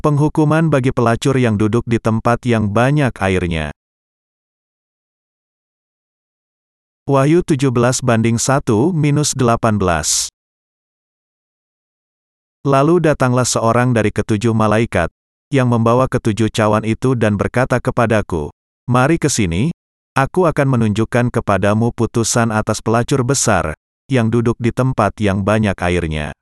Penghukuman bagi pelacur yang duduk di tempat yang banyak airnya. Wahyu 17 banding 1 minus 18. Lalu datanglah seorang dari ketujuh malaikat, yang membawa ketujuh cawan itu dan berkata kepadaku, Mari ke sini, aku akan menunjukkan kepadamu putusan atas pelacur besar, yang duduk di tempat yang banyak airnya.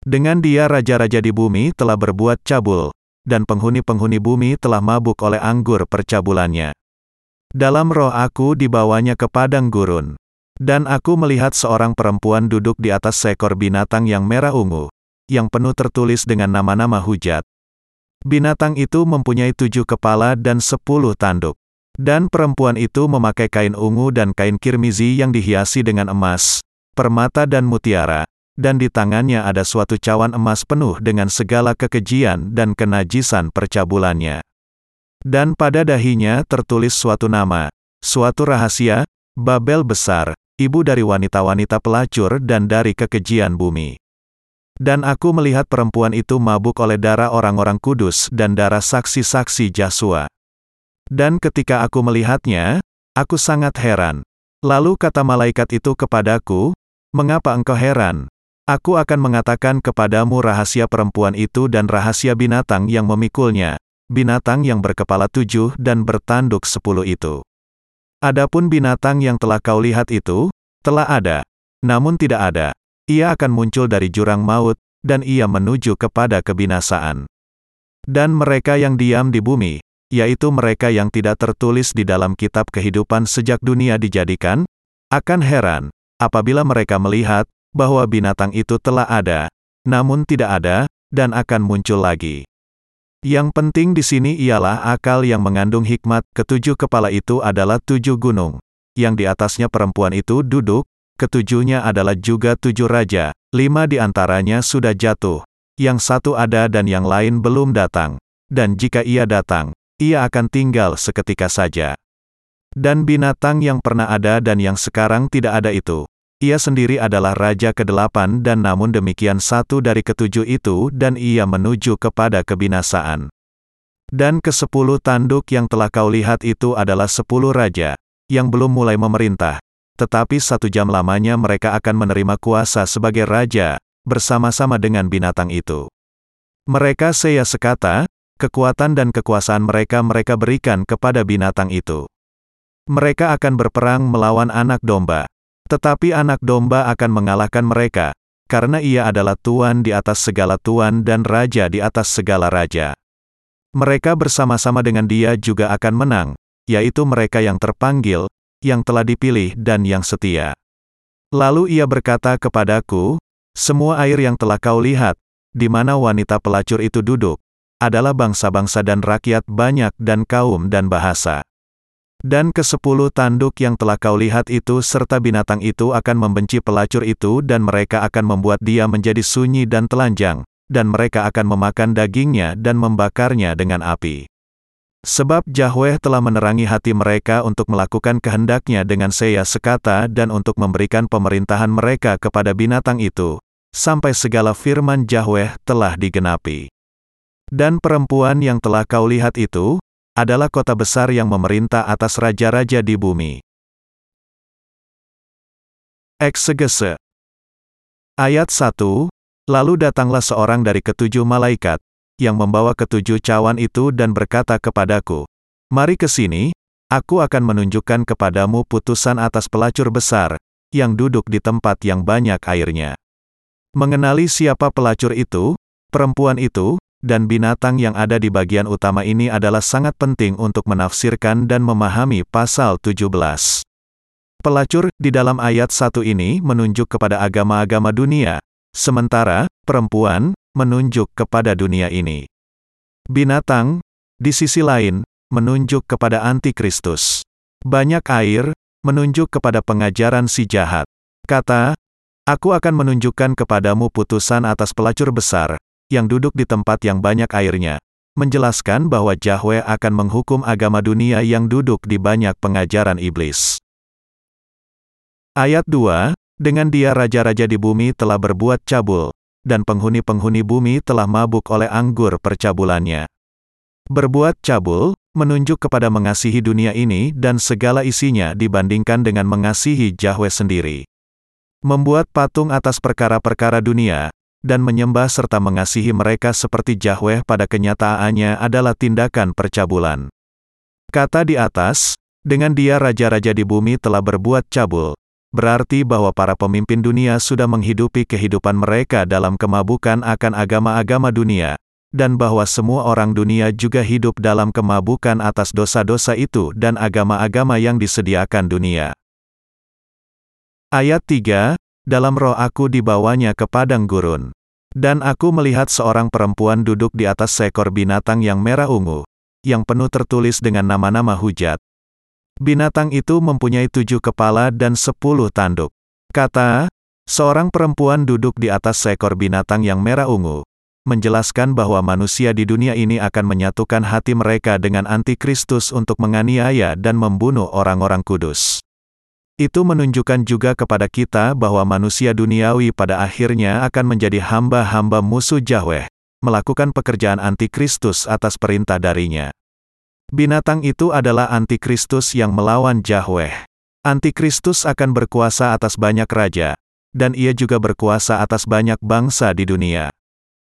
Dengan dia raja-raja di bumi telah berbuat cabul, dan penghuni-penghuni bumi telah mabuk oleh anggur percabulannya. Dalam roh aku dibawanya ke padang gurun. Dan aku melihat seorang perempuan duduk di atas seekor binatang yang merah ungu, yang penuh tertulis dengan nama-nama hujat. Binatang itu mempunyai tujuh kepala dan sepuluh tanduk. Dan perempuan itu memakai kain ungu dan kain kirmizi yang dihiasi dengan emas, permata dan mutiara, dan di tangannya ada suatu cawan emas penuh dengan segala kekejian dan kenajisan percabulannya. Dan pada dahinya tertulis suatu nama, suatu rahasia, Babel besar, ibu dari wanita-wanita pelacur dan dari kekejian bumi. Dan aku melihat perempuan itu mabuk oleh darah orang-orang kudus dan darah saksi-saksi Jasua. Dan ketika aku melihatnya, aku sangat heran. Lalu kata malaikat itu kepadaku, Mengapa engkau heran? Aku akan mengatakan kepadamu rahasia perempuan itu dan rahasia binatang yang memikulnya, binatang yang berkepala tujuh dan bertanduk sepuluh itu. Adapun binatang yang telah kau lihat itu, telah ada, namun tidak ada. Ia akan muncul dari jurang maut, dan ia menuju kepada kebinasaan. Dan mereka yang diam di bumi, yaitu mereka yang tidak tertulis di dalam kitab kehidupan sejak dunia dijadikan, akan heran, apabila mereka melihat, bahwa binatang itu telah ada, namun tidak ada, dan akan muncul lagi. Yang penting di sini ialah akal yang mengandung hikmat, ketujuh kepala itu adalah tujuh gunung. Yang di atasnya perempuan itu duduk, ketujuhnya adalah juga tujuh raja, lima di antaranya sudah jatuh, yang satu ada dan yang lain belum datang. Dan jika ia datang, ia akan tinggal seketika saja. Dan binatang yang pernah ada dan yang sekarang tidak ada itu, ia sendiri adalah raja kedelapan dan namun demikian satu dari ketujuh itu dan ia menuju kepada kebinasaan. Dan kesepuluh tanduk yang telah kau lihat itu adalah sepuluh raja, yang belum mulai memerintah. Tetapi satu jam lamanya mereka akan menerima kuasa sebagai raja, bersama-sama dengan binatang itu. Mereka saya sekata, kekuatan dan kekuasaan mereka mereka berikan kepada binatang itu. Mereka akan berperang melawan anak domba, tetapi anak domba akan mengalahkan mereka, karena ia adalah tuan di atas segala tuan dan raja di atas segala raja. Mereka bersama-sama dengan dia juga akan menang, yaitu mereka yang terpanggil, yang telah dipilih dan yang setia. Lalu ia berkata kepadaku, semua air yang telah kau lihat, di mana wanita pelacur itu duduk, adalah bangsa-bangsa dan rakyat banyak dan kaum dan bahasa. Dan kesepuluh tanduk yang telah kau lihat itu serta binatang itu akan membenci pelacur itu dan mereka akan membuat dia menjadi sunyi dan telanjang, dan mereka akan memakan dagingnya dan membakarnya dengan api. Sebab Yahweh telah menerangi hati mereka untuk melakukan kehendaknya dengan seya sekata dan untuk memberikan pemerintahan mereka kepada binatang itu, sampai segala firman Yahweh telah digenapi. Dan perempuan yang telah kau lihat itu, adalah kota besar yang memerintah atas raja-raja di bumi. Eksegese Ayat 1, Lalu datanglah seorang dari ketujuh malaikat, yang membawa ketujuh cawan itu dan berkata kepadaku, Mari ke sini, aku akan menunjukkan kepadamu putusan atas pelacur besar, yang duduk di tempat yang banyak airnya. Mengenali siapa pelacur itu, perempuan itu, dan binatang yang ada di bagian utama ini adalah sangat penting untuk menafsirkan dan memahami pasal 17. Pelacur di dalam ayat satu ini menunjuk kepada agama-agama dunia, sementara perempuan menunjuk kepada dunia ini. Binatang, di sisi lain, menunjuk kepada antikristus. Banyak air, menunjuk kepada pengajaran si jahat. Kata, Aku akan menunjukkan kepadamu putusan atas pelacur besar, yang duduk di tempat yang banyak airnya, menjelaskan bahwa Yahweh akan menghukum agama dunia yang duduk di banyak pengajaran iblis. Ayat 2, dengan dia raja-raja di bumi telah berbuat cabul, dan penghuni-penghuni bumi telah mabuk oleh anggur percabulannya. Berbuat cabul, menunjuk kepada mengasihi dunia ini dan segala isinya dibandingkan dengan mengasihi Yahweh sendiri. Membuat patung atas perkara-perkara dunia, dan menyembah serta mengasihi mereka seperti Yahweh pada kenyataannya adalah tindakan percabulan. Kata di atas, dengan dia raja-raja di bumi telah berbuat cabul, berarti bahwa para pemimpin dunia sudah menghidupi kehidupan mereka dalam kemabukan akan agama-agama dunia, dan bahwa semua orang dunia juga hidup dalam kemabukan atas dosa-dosa itu dan agama-agama yang disediakan dunia. Ayat 3, Dalam roh aku dibawanya ke padang gurun. Dan aku melihat seorang perempuan duduk di atas seekor binatang yang merah ungu, yang penuh tertulis dengan nama-nama hujat. Binatang itu mempunyai tujuh kepala dan sepuluh tanduk. Kata, seorang perempuan duduk di atas seekor binatang yang merah ungu, menjelaskan bahwa manusia di dunia ini akan menyatukan hati mereka dengan antikristus untuk menganiaya dan membunuh orang-orang kudus. Itu menunjukkan juga kepada kita bahwa manusia duniawi pada akhirnya akan menjadi hamba-hamba musuh Yahweh, melakukan pekerjaan antikristus atas perintah darinya. Binatang itu adalah antikristus yang melawan Yahweh. Antikristus akan berkuasa atas banyak raja, dan ia juga berkuasa atas banyak bangsa di dunia.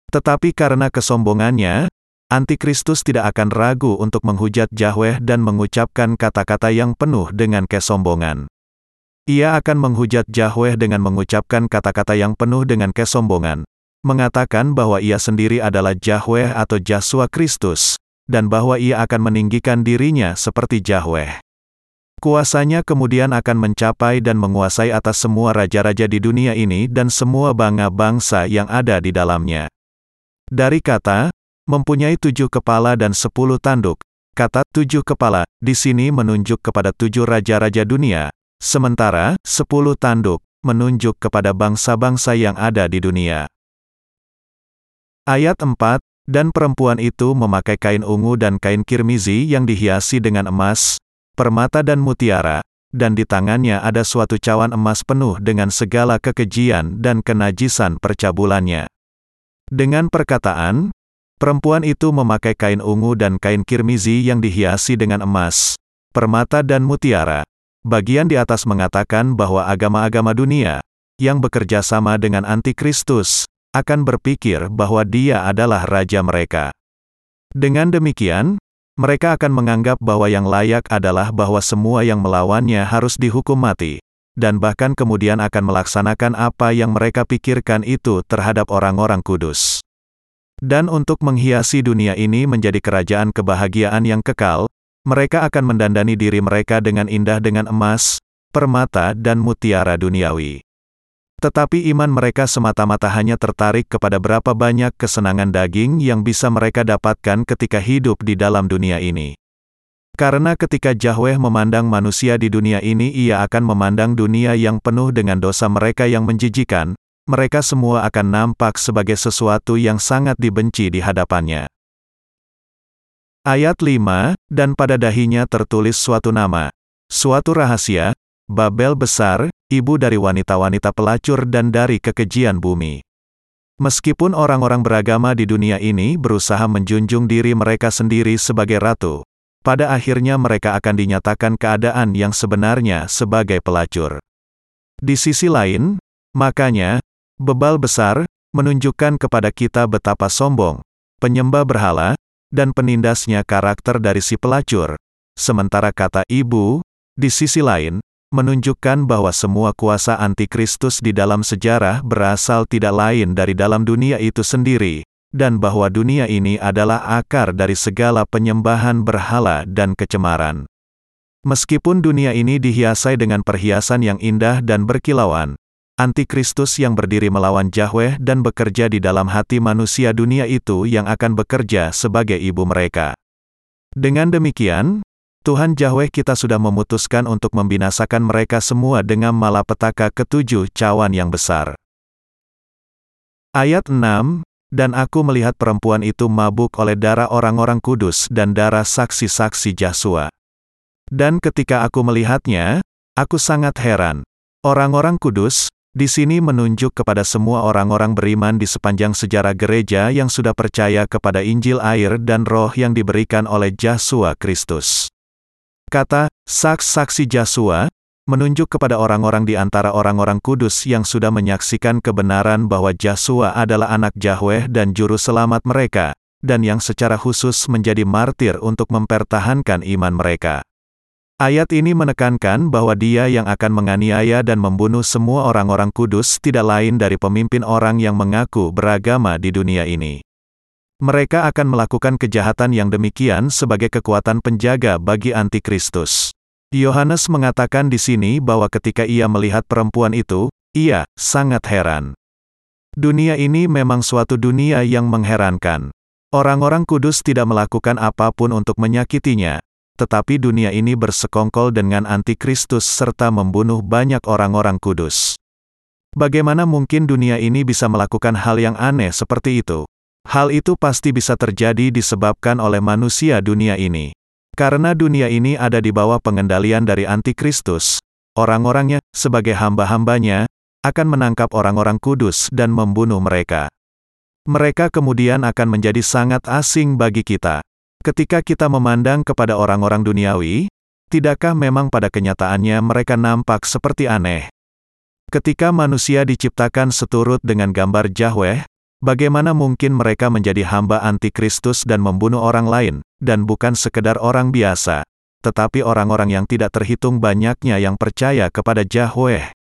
Tetapi karena kesombongannya, Antikristus tidak akan ragu untuk menghujat Yahweh dan mengucapkan kata-kata yang penuh dengan kesombongan. Ia akan menghujat Yahweh dengan mengucapkan kata-kata yang penuh dengan kesombongan, mengatakan bahwa ia sendiri adalah Yahweh atau Yasua Kristus, dan bahwa ia akan meninggikan dirinya seperti Yahweh. Kuasanya kemudian akan mencapai dan menguasai atas semua raja-raja di dunia ini dan semua bangsa-bangsa yang ada di dalamnya. Dari kata, mempunyai tujuh kepala dan sepuluh tanduk, kata tujuh kepala, di sini menunjuk kepada tujuh raja-raja dunia, sementara sepuluh tanduk, menunjuk kepada bangsa-bangsa yang ada di dunia. Ayat 4, dan perempuan itu memakai kain ungu dan kain kirmizi yang dihiasi dengan emas, permata dan mutiara, dan di tangannya ada suatu cawan emas penuh dengan segala kekejian dan kenajisan percabulannya. Dengan perkataan, perempuan itu memakai kain ungu dan kain kirmizi yang dihiasi dengan emas, permata dan mutiara. Bagian di atas mengatakan bahwa agama-agama dunia, yang bekerja sama dengan antikristus, akan berpikir bahwa dia adalah raja mereka. Dengan demikian, mereka akan menganggap bahwa yang layak adalah bahwa semua yang melawannya harus dihukum mati dan bahkan kemudian akan melaksanakan apa yang mereka pikirkan itu terhadap orang-orang kudus. Dan untuk menghiasi dunia ini menjadi kerajaan kebahagiaan yang kekal, mereka akan mendandani diri mereka dengan indah dengan emas, permata dan mutiara duniawi. Tetapi iman mereka semata-mata hanya tertarik kepada berapa banyak kesenangan daging yang bisa mereka dapatkan ketika hidup di dalam dunia ini. Karena ketika Yahweh memandang manusia di dunia ini ia akan memandang dunia yang penuh dengan dosa mereka yang menjijikan, mereka semua akan nampak sebagai sesuatu yang sangat dibenci di hadapannya. Ayat 5, dan pada dahinya tertulis suatu nama, suatu rahasia, Babel besar, ibu dari wanita-wanita pelacur dan dari kekejian bumi. Meskipun orang-orang beragama di dunia ini berusaha menjunjung diri mereka sendiri sebagai ratu, pada akhirnya mereka akan dinyatakan keadaan yang sebenarnya sebagai pelacur. Di sisi lain, makanya, bebal besar, menunjukkan kepada kita betapa sombong, penyembah berhala, dan penindasnya karakter dari si pelacur. Sementara kata ibu, di sisi lain, menunjukkan bahwa semua kuasa antikristus di dalam sejarah berasal tidak lain dari dalam dunia itu sendiri, dan bahwa dunia ini adalah akar dari segala penyembahan berhala dan kecemaran. Meskipun dunia ini dihiasai dengan perhiasan yang indah dan berkilauan, antikristus yang berdiri melawan Yahweh dan bekerja di dalam hati manusia dunia itu yang akan bekerja sebagai ibu mereka. Dengan demikian, Tuhan Yahweh kita sudah memutuskan untuk membinasakan mereka semua dengan malapetaka ketujuh cawan yang besar. Ayat 6, dan aku melihat perempuan itu mabuk oleh darah orang-orang kudus dan darah saksi-saksi Jasua. Dan ketika aku melihatnya, aku sangat heran. Orang-orang kudus, di sini menunjuk kepada semua orang-orang beriman di sepanjang sejarah gereja yang sudah percaya kepada Injil air dan roh yang diberikan oleh Yesus Kristus. Kata, saks-saksi Yesus, menunjuk kepada orang-orang di antara orang-orang kudus yang sudah menyaksikan kebenaran bahwa Yesus adalah anak Yahweh dan juru selamat mereka, dan yang secara khusus menjadi martir untuk mempertahankan iman mereka. Ayat ini menekankan bahwa dia yang akan menganiaya dan membunuh semua orang-orang kudus tidak lain dari pemimpin orang yang mengaku beragama di dunia ini. Mereka akan melakukan kejahatan yang demikian sebagai kekuatan penjaga bagi antikristus. Yohanes mengatakan di sini bahwa ketika ia melihat perempuan itu, ia sangat heran. Dunia ini memang suatu dunia yang mengherankan. Orang-orang kudus tidak melakukan apa pun untuk menyakitinya, tetapi dunia ini bersekongkol dengan antikristus serta membunuh banyak orang-orang kudus. Bagaimana mungkin dunia ini bisa melakukan hal yang aneh seperti itu? Hal itu pasti bisa terjadi disebabkan oleh manusia dunia ini. Karena dunia ini ada di bawah pengendalian dari antikristus, orang-orangnya, sebagai hamba-hambanya, akan menangkap orang-orang kudus dan membunuh mereka. Mereka kemudian akan menjadi sangat asing bagi kita. Ketika kita memandang kepada orang-orang duniawi, tidakkah memang pada kenyataannya mereka nampak seperti aneh? Ketika manusia diciptakan seturut dengan gambar Yahweh, bagaimana mungkin mereka menjadi hamba antikristus dan membunuh orang lain, dan bukan sekedar orang biasa, tetapi orang-orang yang tidak terhitung banyaknya yang percaya kepada Yahweh?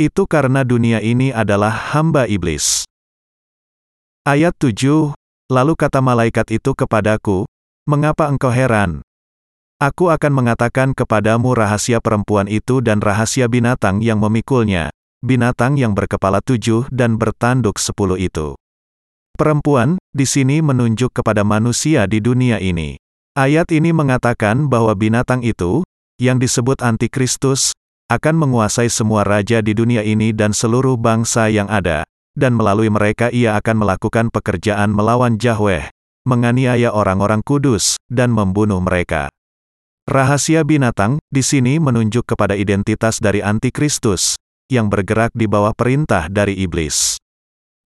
Itu karena dunia ini adalah hamba iblis. Ayat 7, Lalu kata malaikat itu kepadaku, Mengapa engkau heran? Aku akan mengatakan kepadamu rahasia perempuan itu dan rahasia binatang yang memikulnya, binatang yang berkepala tujuh dan bertanduk sepuluh itu. Perempuan, di sini menunjuk kepada manusia di dunia ini. Ayat ini mengatakan bahwa binatang itu, yang disebut antikristus, akan menguasai semua raja di dunia ini dan seluruh bangsa yang ada, dan melalui mereka ia akan melakukan pekerjaan melawan Yahweh, menganiaya orang-orang kudus, dan membunuh mereka. Rahasia binatang di sini menunjuk kepada identitas dari antikristus yang bergerak di bawah perintah dari iblis.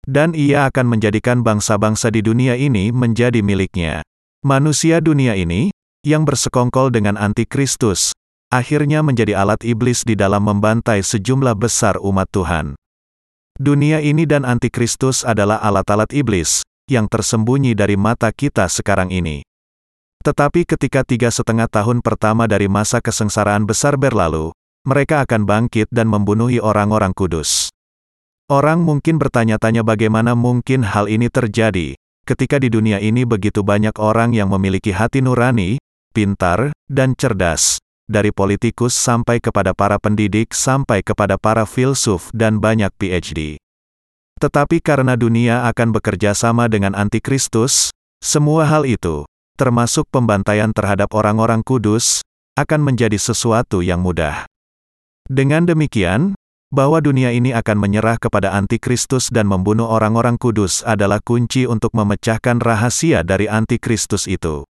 Dan ia akan menjadikan bangsa-bangsa di dunia ini menjadi miliknya. Manusia dunia ini, yang bersekongkol dengan antikristus, akhirnya menjadi alat iblis di dalam membantai sejumlah besar umat Tuhan. Dunia ini dan antikristus adalah alat-alat iblis, yang tersembunyi dari mata kita sekarang ini. Tetapi ketika tiga setengah tahun pertama dari masa kesengsaraan besar berlalu, mereka akan bangkit dan membunuhi orang-orang kudus. Orang mungkin bertanya-tanya bagaimana mungkin hal ini terjadi, ketika di dunia ini begitu banyak orang yang memiliki hati nurani, pintar, dan cerdas, dari politikus sampai kepada para pendidik sampai kepada para filsuf dan banyak PhD. Tetapi karena dunia akan bekerja sama dengan antikristus, semua hal itu, termasuk pembantaian terhadap orang-orang kudus, akan menjadi sesuatu yang mudah. Dengan demikian, bahwa dunia ini akan menyerah kepada antikristus dan membunuh orang-orang kudus adalah kunci untuk memecahkan rahasia dari antikristus itu.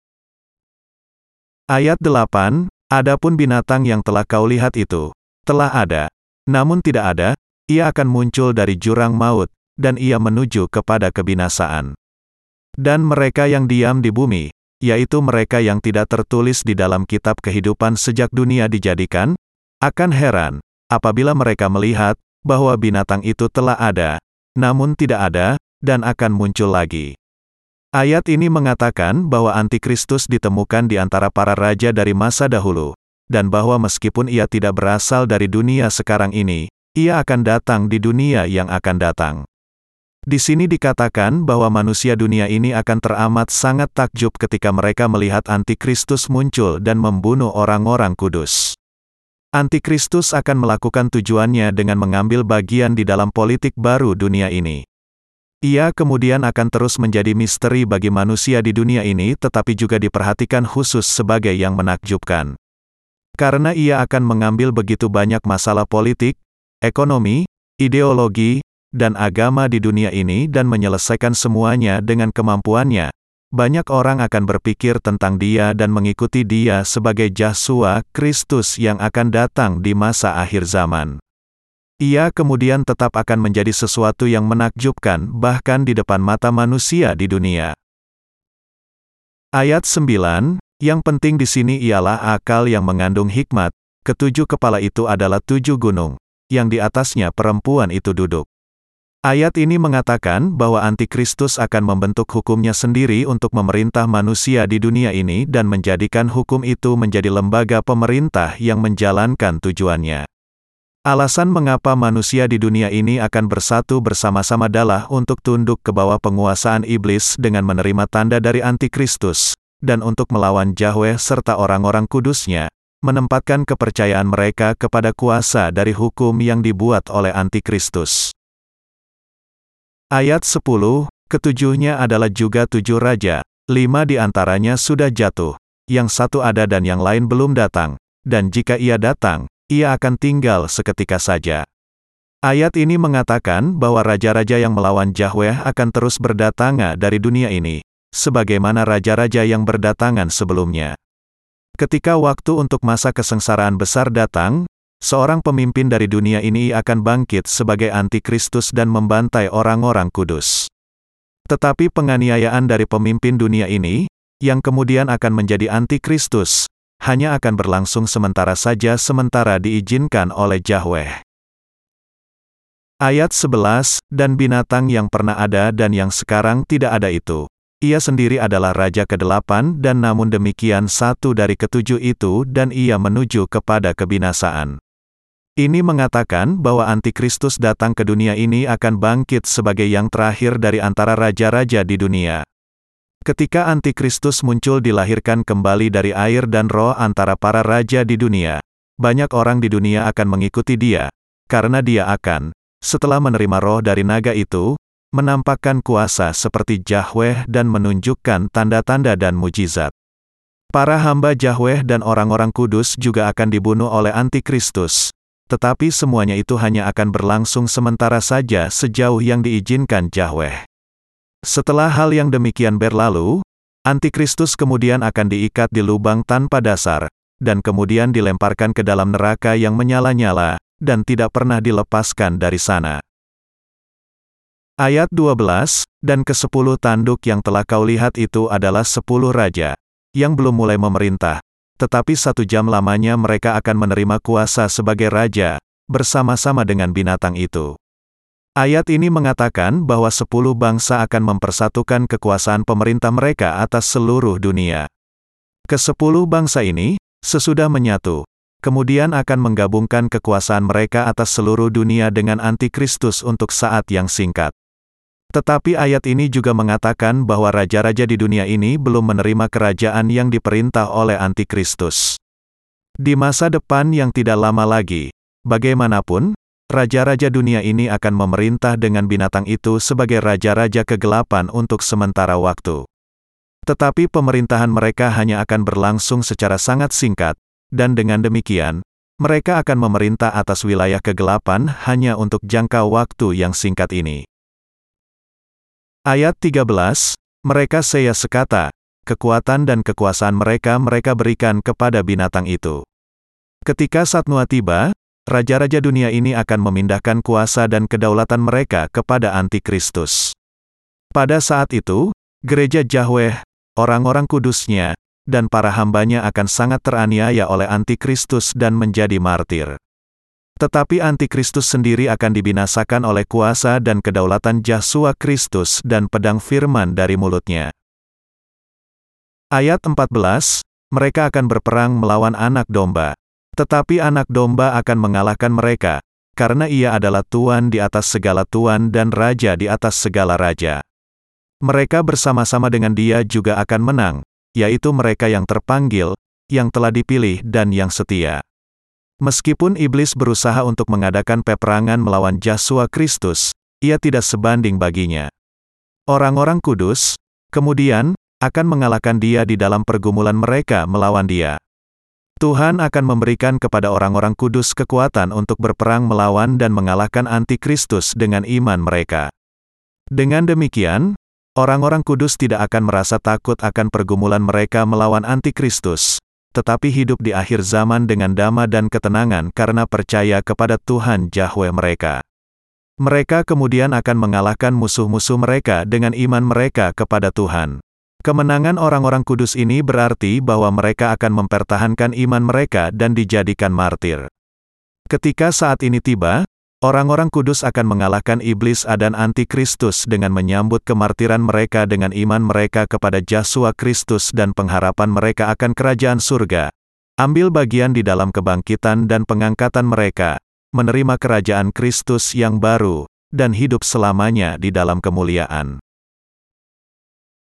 Ayat 8, Adapun binatang yang telah kau lihat itu, telah ada, namun tidak ada, ia akan muncul dari jurang maut, dan ia menuju kepada kebinasaan. Dan mereka yang diam di bumi, yaitu mereka yang tidak tertulis di dalam kitab kehidupan sejak dunia dijadikan, akan heran, apabila mereka melihat, bahwa binatang itu telah ada, namun tidak ada, dan akan muncul lagi. Ayat ini mengatakan bahwa antikristus ditemukan di antara para raja dari masa dahulu, dan bahwa meskipun ia tidak berasal dari dunia sekarang ini, ia akan datang di dunia yang akan datang. Di sini dikatakan bahwa manusia dunia ini akan teramat sangat takjub ketika mereka melihat antikristus muncul dan membunuh orang-orang kudus. Antikristus akan melakukan tujuannya dengan mengambil bagian di dalam politik baru dunia ini. Ia kemudian akan terus menjadi misteri bagi manusia di dunia ini tetapi juga diperhatikan khusus sebagai yang menakjubkan. Karena ia akan mengambil begitu banyak masalah politik, ekonomi, ideologi, dan agama di dunia ini dan menyelesaikan semuanya dengan kemampuannya, banyak orang akan berpikir tentang dia dan mengikuti dia sebagai Yesus Kristus yang akan datang di masa akhir zaman. ia kemudian tetap akan menjadi sesuatu yang menakjubkan bahkan di depan mata manusia di dunia. Ayat 9, yang penting di sini ialah akal yang mengandung hikmat, ketujuh kepala itu adalah tujuh gunung, yang di atasnya perempuan itu duduk. Ayat ini mengatakan bahwa antikristus akan membentuk hukumnya sendiri untuk memerintah manusia di dunia ini dan menjadikan hukum itu menjadi lembaga pemerintah yang menjalankan tujuannya. Alasan mengapa manusia di dunia ini akan bersatu bersama-sama adalah untuk tunduk ke bawah penguasaan iblis dengan menerima tanda dari antikristus, dan untuk melawan Yahweh serta orang-orang kudusnya, menempatkan kepercayaan mereka kepada kuasa dari hukum yang dibuat oleh antikristus. Ayat 10, ketujuhnya adalah juga tujuh raja, lima di antaranya sudah jatuh, yang satu ada dan yang lain belum datang, dan jika ia datang, ia akan tinggal seketika saja. Ayat ini mengatakan bahwa raja-raja yang melawan Yahweh akan terus berdatangan dari dunia ini, sebagaimana raja-raja yang berdatangan sebelumnya. Ketika waktu untuk masa kesengsaraan besar datang, seorang pemimpin dari dunia ini akan bangkit sebagai antikristus dan membantai orang-orang kudus. Tetapi penganiayaan dari pemimpin dunia ini, yang kemudian akan menjadi antikristus, hanya akan berlangsung sementara saja sementara diizinkan oleh Yahweh. Ayat 11, dan binatang yang pernah ada dan yang sekarang tidak ada itu. Ia sendiri adalah Raja ke-8 dan namun demikian satu dari ketujuh itu dan ia menuju kepada kebinasaan. Ini mengatakan bahwa antikristus datang ke dunia ini akan bangkit sebagai yang terakhir dari antara raja-raja di dunia. Ketika antikristus muncul dilahirkan kembali dari air dan roh antara para raja di dunia, banyak orang di dunia akan mengikuti dia, karena dia akan, setelah menerima roh dari naga itu, menampakkan kuasa seperti Yahweh dan menunjukkan tanda-tanda dan mujizat. Para hamba Yahweh dan orang-orang kudus juga akan dibunuh oleh antikristus, tetapi semuanya itu hanya akan berlangsung sementara saja sejauh yang diizinkan Yahweh. Setelah hal yang demikian berlalu, Antikristus kemudian akan diikat di lubang tanpa dasar, dan kemudian dilemparkan ke dalam neraka yang menyala-nyala, dan tidak pernah dilepaskan dari sana. Ayat 12, dan ke-10 tanduk yang telah kau lihat itu adalah sepuluh raja, yang belum mulai memerintah, tetapi satu jam lamanya mereka akan menerima kuasa sebagai raja, bersama-sama dengan binatang itu. Ayat ini mengatakan bahwa sepuluh bangsa akan mempersatukan kekuasaan pemerintah mereka atas seluruh dunia. Kesepuluh bangsa ini, sesudah menyatu, kemudian akan menggabungkan kekuasaan mereka atas seluruh dunia dengan antikristus untuk saat yang singkat. Tetapi ayat ini juga mengatakan bahwa raja-raja di dunia ini belum menerima kerajaan yang diperintah oleh antikristus. Di masa depan yang tidak lama lagi, bagaimanapun, raja-raja dunia ini akan memerintah dengan binatang itu sebagai raja-raja kegelapan untuk sementara waktu. Tetapi pemerintahan mereka hanya akan berlangsung secara sangat singkat, dan dengan demikian, mereka akan memerintah atas wilayah kegelapan hanya untuk jangka waktu yang singkat ini. Ayat 13, mereka saya sekata, kekuatan dan kekuasaan mereka mereka berikan kepada binatang itu. Ketika Satnua tiba, raja-raja dunia ini akan memindahkan kuasa dan kedaulatan mereka kepada antikristus. Pada saat itu, gereja Yahweh, orang-orang kudusnya, dan para hambanya akan sangat teraniaya oleh antikristus dan menjadi martir. Tetapi antikristus sendiri akan dibinasakan oleh kuasa dan kedaulatan Yesus Kristus dan pedang firman dari mulutnya. Ayat 14, mereka akan berperang melawan anak domba. Tetapi anak domba akan mengalahkan mereka, karena ia adalah Tuan di atas segala Tuan dan Raja di atas segala Raja. Mereka bersama-sama dengan dia juga akan menang, yaitu mereka yang terpanggil, yang telah dipilih dan yang setia. Meskipun iblis berusaha untuk mengadakan peperangan melawan Yesus Kristus, ia tidak sebanding baginya. Orang-orang kudus, kemudian, akan mengalahkan dia di dalam pergumulan mereka melawan dia. Tuhan akan memberikan kepada orang-orang kudus kekuatan untuk berperang melawan dan mengalahkan antikristus dengan iman mereka. Dengan demikian, orang-orang kudus tidak akan merasa takut akan pergumulan mereka melawan antikristus, tetapi hidup di akhir zaman dengan damai dan ketenangan karena percaya kepada Tuhan Yahweh mereka. Mereka kemudian akan mengalahkan musuh-musuh mereka dengan iman mereka kepada Tuhan. Kemenangan orang-orang kudus ini berarti bahwa mereka akan mempertahankan iman mereka dan dijadikan martir. Ketika saat ini tiba, orang-orang kudus akan mengalahkan iblis dan antikristus dengan menyambut kemartiran mereka dengan iman mereka kepada Yesus Kristus dan pengharapan mereka akan kerajaan surga. Ambil bagian di dalam kebangkitan dan pengangkatan mereka, menerima kerajaan Kristus yang baru, dan hidup selamanya di dalam kemuliaan.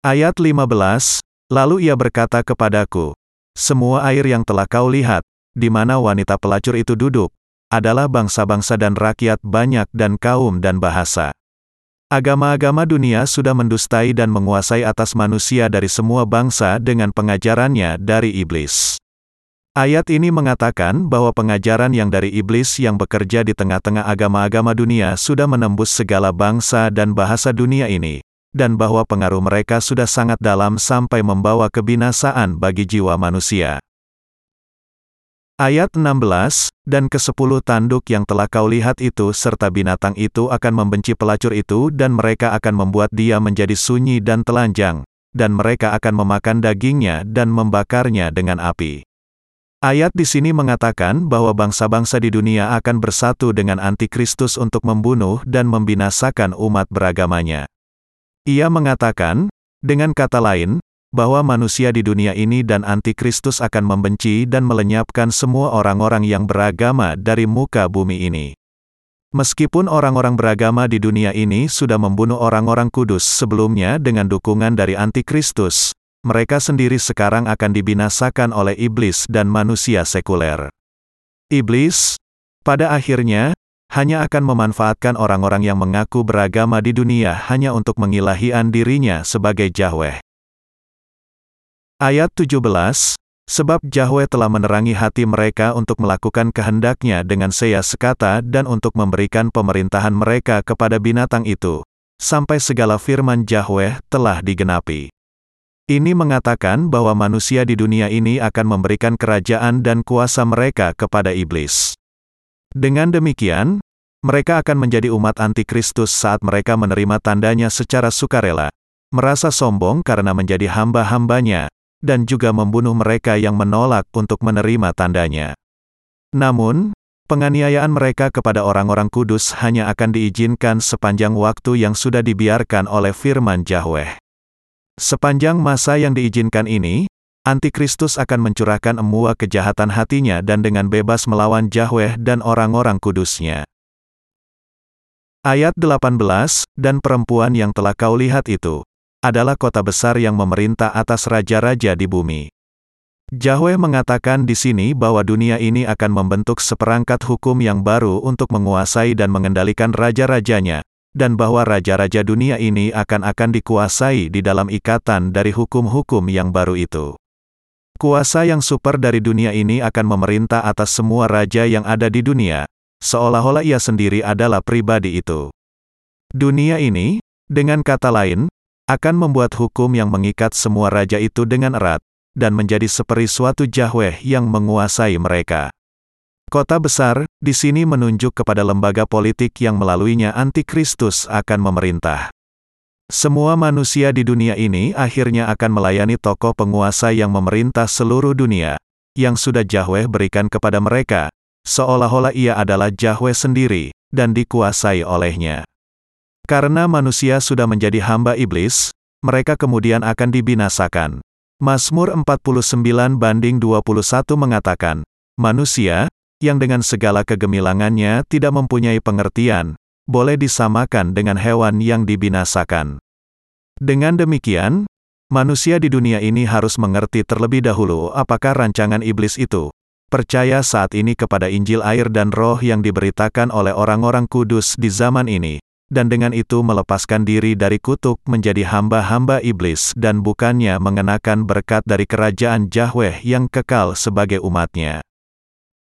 Ayat 15, Lalu ia berkata kepadaku, Semua air yang telah kau lihat, di mana wanita pelacur itu duduk, adalah bangsa-bangsa dan rakyat banyak dan kaum dan bahasa. Agama-agama dunia sudah mendustai dan menguasai atas manusia dari semua bangsa dengan pengajarannya dari iblis. Ayat ini mengatakan bahwa pengajaran yang dari iblis yang bekerja di tengah-tengah agama-agama dunia sudah menembus segala bangsa dan bahasa dunia ini, dan bahwa pengaruh mereka sudah sangat dalam sampai membawa kebinasaan bagi jiwa manusia. Ayat 16, dan ke-10 tanduk yang telah kau lihat itu serta binatang itu akan membenci pelacur itu dan mereka akan membuat dia menjadi sunyi dan telanjang, dan mereka akan memakan dagingnya dan membakarnya dengan api. Ayat di sini mengatakan bahwa bangsa-bangsa di dunia akan bersatu dengan antikristus untuk membunuh dan membinasakan umat beragamanya. Ia mengatakan, dengan kata lain, bahwa manusia di dunia ini dan antikristus akan membenci dan melenyapkan semua orang-orang yang beragama dari muka bumi ini. Meskipun orang-orang beragama di dunia ini sudah membunuh orang-orang kudus sebelumnya dengan dukungan dari antikristus, mereka sendiri sekarang akan dibinasakan oleh iblis dan manusia sekuler. Iblis, pada akhirnya, hanya akan memanfaatkan orang-orang yang mengaku beragama di dunia hanya untuk mengilahian dirinya sebagai Yahweh. Ayat 17, Sebab Yahweh telah menerangi hati mereka untuk melakukan kehendaknya dengan saya sekata dan untuk memberikan pemerintahan mereka kepada binatang itu, sampai segala firman Yahweh telah digenapi. Ini mengatakan bahwa manusia di dunia ini akan memberikan kerajaan dan kuasa mereka kepada iblis. Dengan demikian, mereka akan menjadi umat antikristus saat mereka menerima tandanya secara sukarela, merasa sombong karena menjadi hamba-hambanya, dan juga membunuh mereka yang menolak untuk menerima tandanya. Namun, penganiayaan mereka kepada orang-orang kudus hanya akan diizinkan sepanjang waktu yang sudah dibiarkan oleh firman Yahweh. Sepanjang masa yang diizinkan ini, Antikristus akan mencurahkan emua kejahatan hatinya dan dengan bebas melawan Yahweh dan orang-orang kudusnya. Ayat 18, dan perempuan yang telah kau lihat itu, adalah kota besar yang memerintah atas raja-raja di bumi. Yahweh mengatakan di sini bahwa dunia ini akan membentuk seperangkat hukum yang baru untuk menguasai dan mengendalikan raja-rajanya, dan bahwa raja-raja dunia ini akan-akan dikuasai di dalam ikatan dari hukum-hukum yang baru itu. Kuasa yang super dari dunia ini akan memerintah atas semua raja yang ada di dunia, seolah-olah ia sendiri adalah pribadi itu. Dunia ini, dengan kata lain, akan membuat hukum yang mengikat semua raja itu dengan erat, dan menjadi seperti suatu Yahweh yang menguasai mereka. Kota besar, di sini menunjuk kepada lembaga politik yang melaluinya antikristus akan memerintah. Semua manusia di dunia ini akhirnya akan melayani tokoh penguasa yang memerintah seluruh dunia, yang sudah Yahweh berikan kepada mereka, seolah-olah ia adalah Yahweh sendiri, dan dikuasai olehnya. Karena manusia sudah menjadi hamba iblis, mereka kemudian akan dibinasakan. Mazmur 49 banding 21 mengatakan, Manusia, yang dengan segala kegemilangannya tidak mempunyai pengertian, boleh disamakan dengan hewan yang dibinasakan. Dengan demikian, manusia di dunia ini harus mengerti terlebih dahulu apakah rancangan iblis itu. Percaya saat ini kepada Injil air dan roh yang diberitakan oleh orang-orang kudus di zaman ini, dan dengan itu melepaskan diri dari kutuk menjadi hamba-hamba iblis dan bukannya mengenakan berkat dari kerajaan Yahweh yang kekal sebagai umatnya.